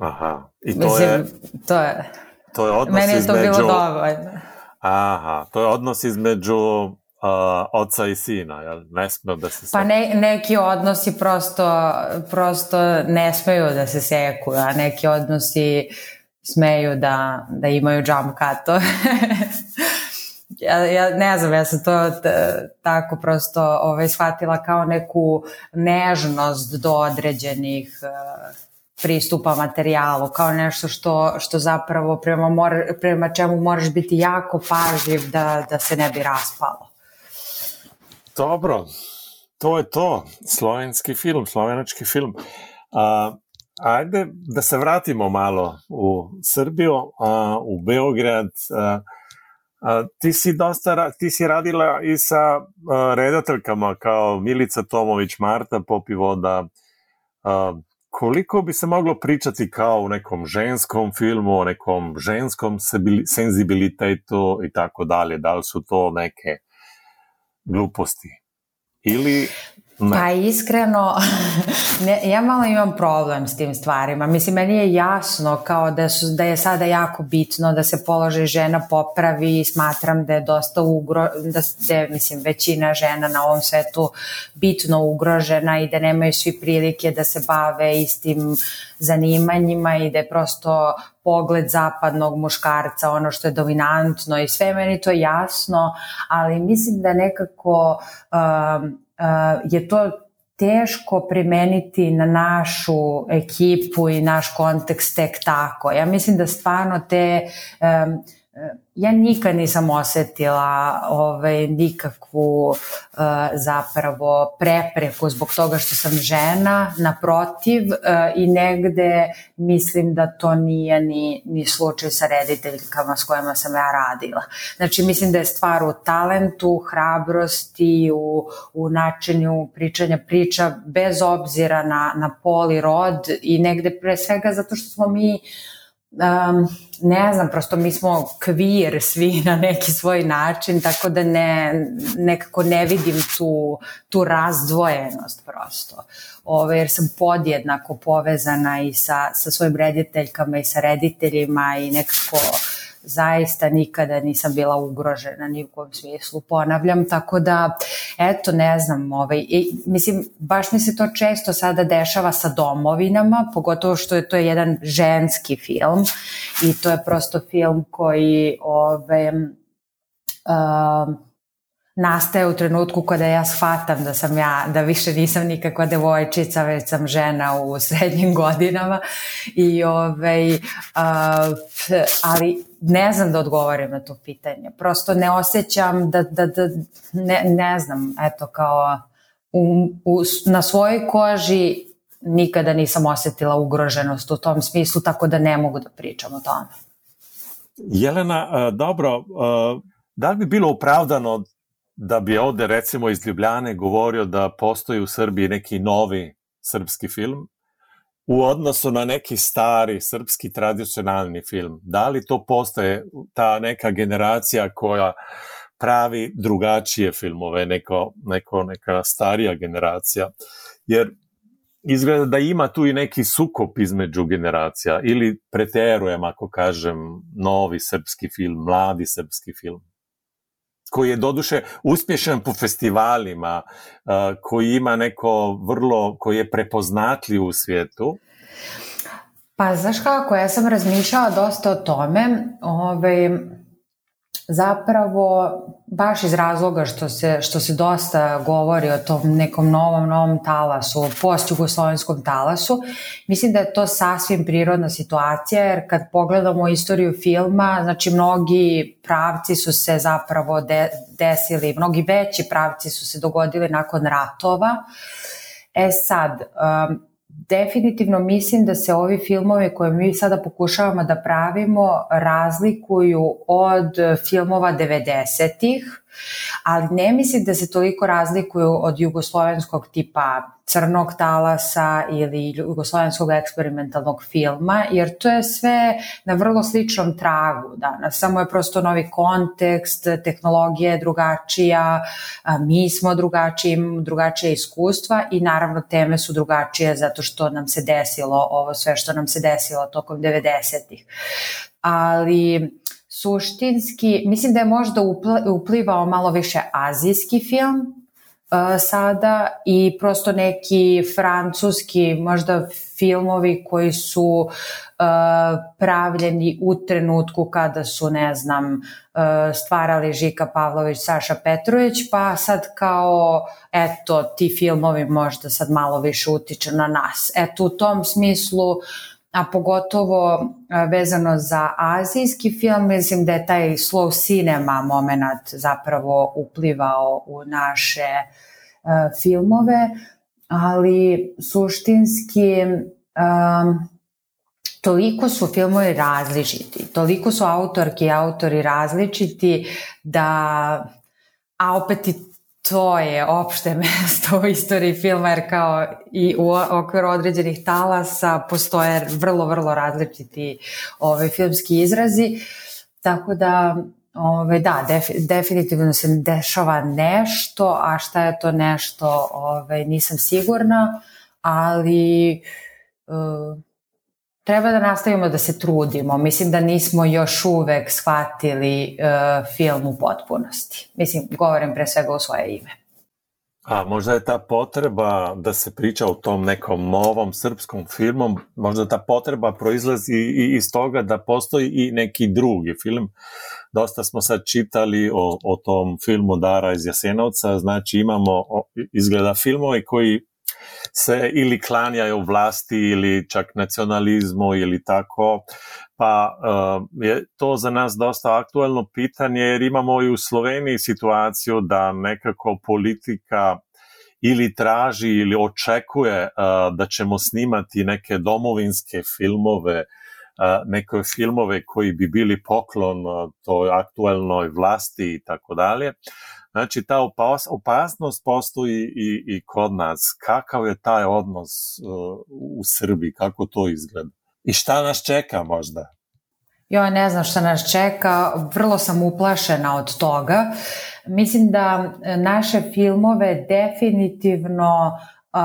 Aha. I to Mislim, je... To je... To je odnos Meni je to između... bilo dovoljno. Aha, to je odnos između uh, oca i sina, jel? Ne smeju da se seku. Pa ne, neki odnosi prosto, prosto ne smeju da se seku, a neki odnosi smeju da, da imaju jump cut ja, ja ne znam, ja sam to t, tako prosto ovaj, shvatila kao neku nežnost do određenih uh, pristupa materijalu, kao nešto što, što zapravo prema, mor, prema čemu moraš biti jako pažljiv da, da se ne bi raspalo. Dobro, to je to. Slovenski film, slovenački film. A, ajde da se vratimo malo u Srbiju, a, u Beograd. A, a, ti si dosta, ti si radila i sa a, redateljkama kao Milica Tomović, Marta Popivoda, a, koliko bi se moglo pričati kao u nekom ženskom filmu, o nekom ženskom senzibilitetu i tako dalje, da li su to neke gluposti? Ili Ne. Pa iskreno, ne, ja malo imam problem s tim stvarima. Mislim, meni je jasno kao da, su, da je sada jako bitno da se položaj žena popravi i smatram da je dosta ugro, da, da je, mislim, većina žena na ovom svetu bitno ugrožena i da nemaju svi prilike da se bave istim zanimanjima i da je prosto pogled zapadnog muškarca ono što je dominantno i sve meni to jasno, ali mislim da nekako um, je to teško primeniti na našu ekipu i naš kontekst tek tako. Ja mislim da stvarno te um, ja nikad nisam osetila ovaj, nikakvu uh, zapravo prepreku zbog toga što sam žena, naprotiv uh, i negde mislim da to nije ni, ni slučaj sa rediteljkama s kojima sam ja radila. Znači mislim da je stvar u talentu, hrabrosti, u, u načinu pričanja priča bez obzira na, na pol i rod i negde pre svega zato što smo mi um, ne znam, prosto mi smo kvir svi na neki svoj način, tako da ne, nekako ne vidim tu, tu razdvojenost prosto. Ove, jer sam podjednako povezana i sa, sa svojim rediteljkama i sa rediteljima i nekako zaista nikada nisam bila ugrožena ni u kojem smislu, ponavljam, tako da, eto, ne znam, ovaj, i, mislim, baš mi se to često sada dešava sa domovinama, pogotovo što je to jedan ženski film i to je prosto film koji, ovaj, uh, nastaje u trenutku kada ja shvatam da sam ja, da više nisam nikakva devojčica, već sam žena u srednjim godinama i ovaj, uh, ali ne znam da odgovorim na to pitanje. Prosto ne osjećam da, da, da ne, ne znam, eto kao u, u, na svojoj koži nikada nisam osetila ugroženost u tom smislu, tako da ne mogu da pričam o tome. Jelena, dobro, da li bi bilo opravdano da bi ovde recimo iz Ljubljane govorio da postoji u Srbiji neki novi srpski film u odnosu na neki stari srpski tradicionalni film? Da li to postaje ta neka generacija koja pravi drugačije filmove, neko, neko, neka starija generacija? Jer izgleda da ima tu i neki sukop između generacija ili preterujem ako kažem novi srpski film, mladi srpski film koji je doduše uspješan po festivalima, koji ima neko vrlo, koji je prepoznatljiv u svijetu. Pa znaš kako, ja sam razmišljala dosta o tome, ovaj, zapravo baš iz razloga što se, što se dosta govori o tom nekom novom, novom talasu, post-jugoslovenskom talasu, mislim da je to sasvim prirodna situacija, jer kad pogledamo istoriju filma, znači mnogi pravci su se zapravo de, desili, mnogi veći pravci su se dogodili nakon ratova. E sad, um, definitivno mislim da se ovi filmovi koje mi sada pokušavamo da pravimo razlikuju od filmova 90-ih, ali ne mislim da se toliko razlikuju od jugoslovenskog tipa crnog talasa ili jugoslovenskog eksperimentalnog filma, jer to je sve na vrlo sličnom tragu danas, samo je prosto novi kontekst, tehnologija je drugačija, mi smo drugačiji, imamo drugačije iskustva i naravno teme su drugačije zato što nam se desilo ovo sve što nam se desilo tokom 90-ih. Ali suštinski, mislim da je možda uplivao malo više azijski film uh, sada i prosto neki francuski možda filmovi koji su uh, pravljeni u trenutku kada su, ne znam, uh, stvarali Žika Pavlović, Saša Petrović, pa sad kao, eto, ti filmovi možda sad malo više utiču na nas. Eto, u tom smislu uh, a pogotovo vezano za azijski film, mislim da je taj slow cinema moment zapravo uplivao u naše uh, filmove, ali suštinski um, toliko su filmovi različiti, toliko su autorki i autori različiti da a opet i to je opšte mesto u istoriji filma, jer kao i u okviru određenih talasa postoje vrlo, vrlo različiti ove, ovaj, filmski izrazi. Tako da, ove, ovaj, da, def, definitivno se dešava nešto, a šta je to nešto, ove, ovaj, nisam sigurna, ali... Uh, treba da nastavimo da se trudimo. Mislim da nismo još uvek shvatili uh, film u potpunosti. Mislim, govorim pre svega o svoje ime. A možda je ta potreba da se priča o tom nekom novom srpskom filmom, možda ta potreba proizlazi i iz toga da postoji i neki drugi film. Dosta smo sad čitali o, o tom filmu Dara iz Jasenovca, znači imamo izgleda filmovi koji se ili klanjaju vlasti ili čak nacionalizmu ili tako, pa uh, je to za nas dosta aktuelno pitanje jer imamo i u Sloveniji situaciju da nekako politika ili traži ili očekuje uh, da ćemo snimati neke domovinske filmove, uh, neke filmove koji bi bili poklon toj aktuelnoj vlasti i tako dalje. Znači, ta opas, opasnost postoji i, i kod nas. Kakav je taj odnos uh, u Srbiji? Kako to izgleda? I šta nas čeka možda? Jo, ne znam šta nas čeka. Vrlo sam uplašena od toga. Mislim da naše filmove definitivno uh,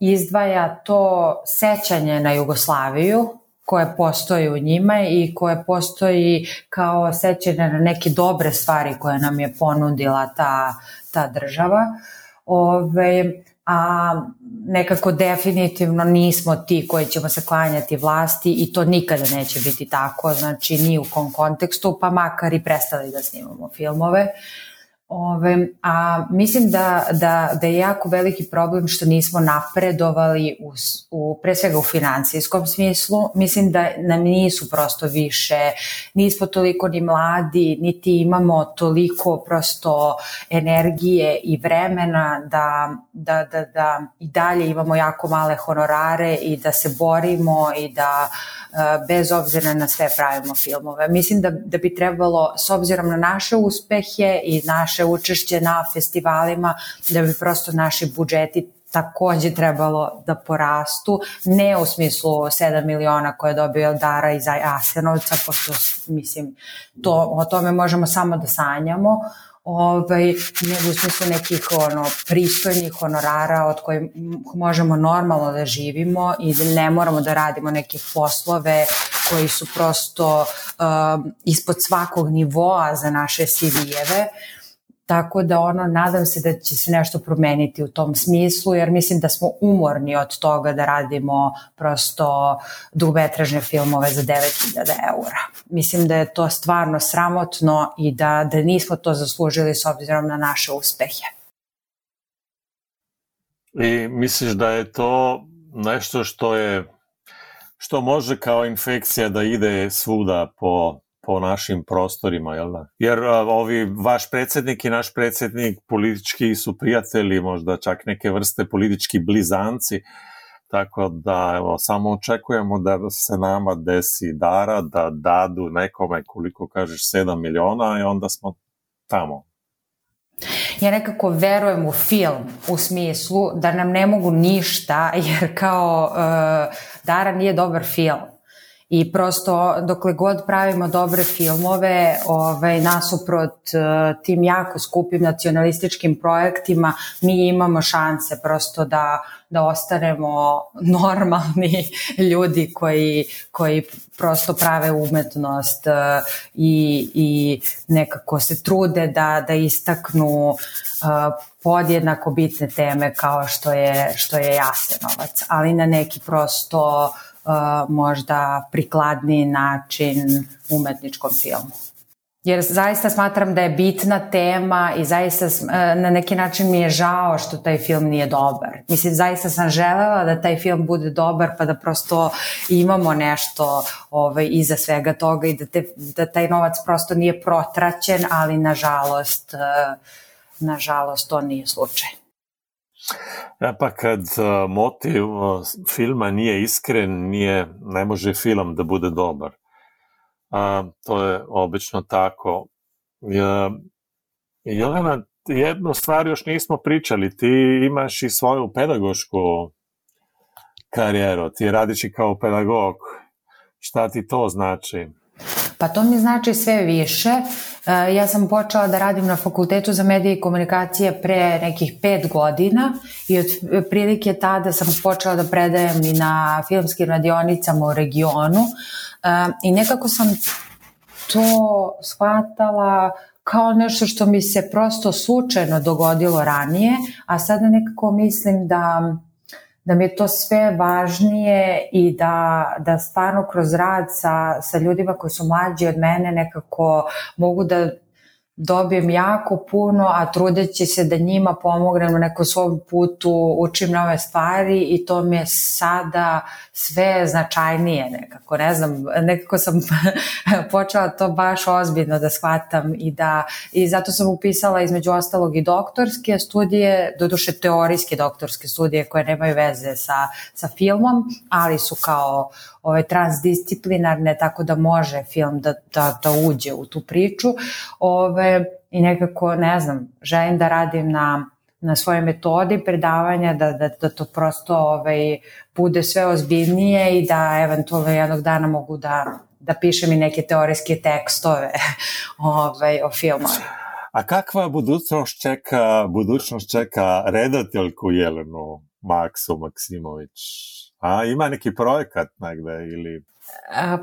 izdvaja to sećanje na Jugoslaviju, koje postoji u njima i koje postoji kao sećanje na neke dobre stvari koje nam je ponudila ta, ta država. Ove, a nekako definitivno nismo ti koji ćemo se klanjati vlasti i to nikada neće biti tako, znači ni u kom kontekstu, pa makar i prestali da snimamo filmove. Uh, Ove, a mislim da, da, da je jako veliki problem što nismo napredovali u, u, pre svega u financijskom smislu. Mislim da nam nisu prosto više, nismo toliko ni mladi, niti imamo toliko prosto energije i vremena da, da, da, da i dalje imamo jako male honorare i da se borimo i da bez obzira na sve pravimo filmove. Mislim da, da bi trebalo, s obzirom na naše uspehe i naše naše učešće na festivalima, da bi prosto naši budžeti takođe trebalo da porastu, ne u smislu 7 miliona koje je dobio Dara iz Asenovca, pošto mislim, to, o tome možemo samo da sanjamo, ovaj, nego u smislu nekih ono, pristojnih honorara od kojih možemo normalno da živimo i da ne moramo da radimo neke poslove koji su prosto uh, ispod svakog nivoa za naše CV-eve. Uh, Tako da ono, nadam se da će se nešto promeniti u tom smislu, jer mislim da smo umorni od toga da radimo prosto dugometražne filmove za 9000 eura. Mislim da je to stvarno sramotno i da, da nismo to zaslužili s obzirom na naše uspehe. I misliš da je to nešto što je što može kao infekcija da ide svuda po po našim prostorima, jel da? Jer ovi, vaš predsednik i naš predsednik politički su prijatelji, možda čak neke vrste politički blizanci, Tako da, evo, samo očekujemo da se nama desi dara, da dadu nekome, koliko kažeš, 7 miliona i onda smo tamo. Ja nekako verujem u film u smislu da nam ne mogu ništa jer kao uh, Dara nije dobar film I prosto dokle god pravimo dobre filmove, ovaj, nasuprot uh, tim jako skupim nacionalističkim projektima, mi imamo šanse prosto da, da ostanemo normalni ljudi koji, koji prosto prave umetnost uh, i, i nekako se trude da, da istaknu uh, podjednako bitne teme kao što je, što je Jasenovac, ali na neki prosto uh, možda prikladniji način umetničkom filmu. Jer zaista smatram da je bitna tema i zaista na neki način mi je žao što taj film nije dobar. Mislim, zaista sam želela da taj film bude dobar pa da prosto imamo nešto ovaj, iza svega toga i da, te, da taj novac prosto nije protraćen, ali nažalost, nažalost to nije slučaj. Ja pa kad uh, motiv uh, filma nije iskren, nije, ne može film da bude dobar. A, to je obično tako. Ja, Jelena, jednu stvar još nismo pričali. Ti imaš i svoju pedagošku karijeru. Ti radiš i kao pedagog. Šta ti to znači? Pa to mi znači sve više. E, ja sam počela da radim na Fakultetu za medije i komunikacije pre nekih pet godina i od prilike tada sam počela da predajem i na filmskim radionicama u regionu e, i nekako sam to shvatala kao nešto što mi se prosto slučajno dogodilo ranije, a sada nekako mislim da da mi je to sve važnije i da, da stvarno kroz rad sa, sa ljudima koji su mlađi od mene nekako mogu da dobijem jako puno, a trudeći se da njima pomognem na nekom svom putu, učim nove stvari i to mi je sada sve značajnije nekako, ne znam, nekako sam počela to baš ozbiljno da shvatam i da, i zato sam upisala između ostalog i doktorske studije, doduše teorijske doktorske studije koje nemaju veze sa, sa filmom, ali su kao ove, transdisciplinarne, tako da može film da, da, da uđe u tu priču. Ove, I nekako, ne znam, želim da radim na na svoje metodi predavanja, da, da, da to prosto ovaj, bude sve ozbiljnije i da eventualno jednog dana mogu da, da pišem i neke teorijske tekstove ovaj, o filmu. A kakva budućnost čeka, budućnost čeka redateljku Jelenu Maksu Maksimović? A ima neki projekat negde ili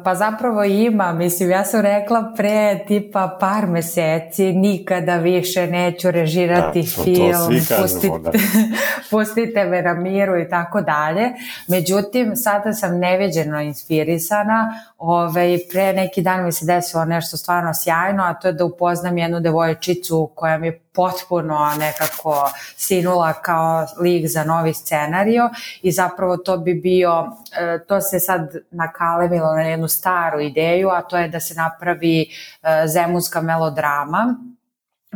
Pa zapravo ima, mislim, ja sam rekla pre tipa par meseci, nikada više neću režirati da, film, to pustite, da. pustite me na miru i tako dalje. Međutim, sada sam neveđeno inspirisana, Ove, pre neki dan mi se desilo nešto stvarno sjajno, a to je da upoznam jednu devojčicu koja mi je potpuno nekako sinula kao lik za novi scenario i zapravo to bi bio, e, to se sad nakalemilo na jednu staru ideju, a to je da se napravi e, zemunska melodrama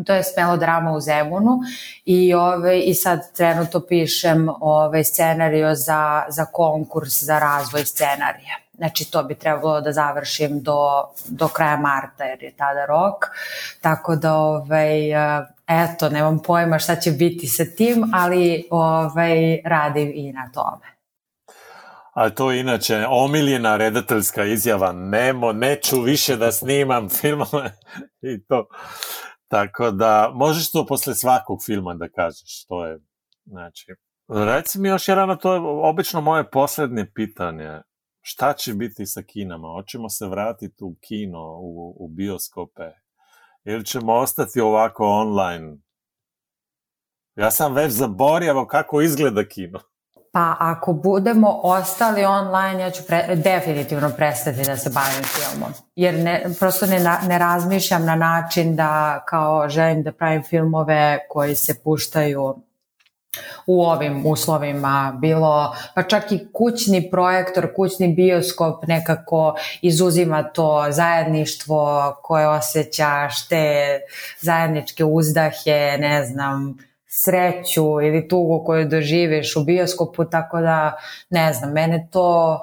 to je melodrama u Zemunu i ove i sad trenutno pišem ovaj scenario za za konkurs za razvoj scenarija. Znači to bi trebalo da završim do, do kraja marta jer je tada rok. Tako da ovaj, eto, nemam pojma šta će biti sa tim, ali ovaj, radim i na tome. A to je inače omiljena redateljska izjava, nemo, neću više da snimam filmove i to. Tako da, možeš to posle svakog filma da kažeš, to je, znači, reci mi još jedan, to je obično moje poslednje pitanje, šta će biti sa kinama? Hoćemo se vratiti u kino, u, u bioskope? Ili ćemo ostati ovako online? Ja sam već zaboravio kako izgleda kino. Pa ako budemo ostali online, ja ću pre, definitivno prestati da se bavim filmom. Jer ne, prosto ne, ne razmišljam na način da kao želim da pravim filmove koji se puštaju u ovim uslovima, bilo pa čak i kućni projektor, kućni bioskop nekako izuzima to zajedništvo koje osjećaš, te zajedničke uzdahe, ne znam, sreću ili tugu koju doživiš u bioskopu, tako da ne znam, mene to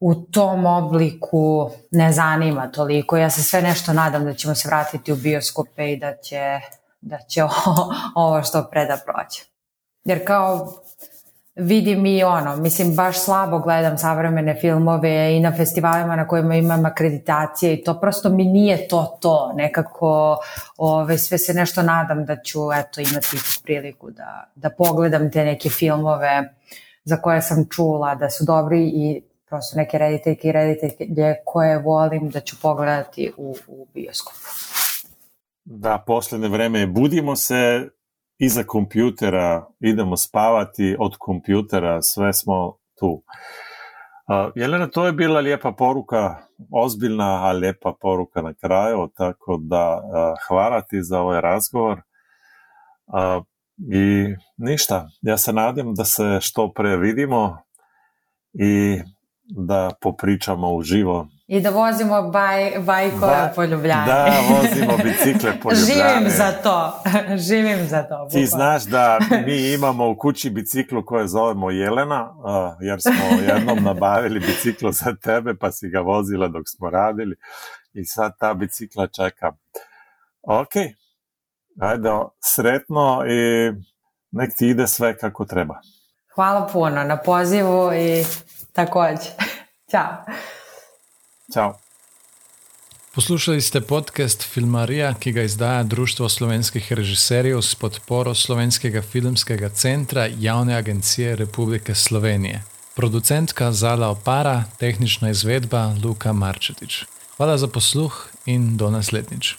u tom obliku ne zanima toliko. Ja se sve nešto nadam da ćemo se vratiti u bioskope i da će, da će ovo što pre da prođe. Jer kao vidim i ono, mislim baš slabo gledam savremene filmove i na festivalima na kojima imam akreditacije i to prosto mi nije to to, nekako ove, sve se nešto nadam da ću eto imati priliku da, da pogledam te neke filmove za koje sam čula da su dobri i prosto neke rediteljke i rediteljke koje volim da ću pogledati u, u bioskopu. Da, poslednje vreme budimo se iza kompjutera, idemo spavati od kompjutera, sve smo tu. Jelena, to je bila lijepa poruka, ozbiljna, a lijepa poruka na kraju, tako da hvala ti za ovaj razgovor. I ništa, ja se nadam da se što pre vidimo i da popričamo uživo. I da vozimo baj, bajkove ba, po Ljubljani. Da, vozimo bicikle po Ljubljani. Živim za to. Živim za to. Ti znaš da mi imamo u kući biciklu koje zovemo Jelena, uh, jer smo jednom nabavili biciklo za tebe, pa si ga vozila dok smo radili i sad ta bicikla čeka. Ok, ajde, sretno i nek ti ide sve kako treba. Hvala puno na pozivu i takođe. Ćao. Ćao. Poslušali ste podcast Filmarija, ki ga izdaja Društvo slovenskih režiserjev s podporo Slovenskega filmskega centra Javne agencije Republike Slovenije. Producentka Zala Opara, tehnična izvedba Luka Marčetič. Hvala za posluh in do naslednjič.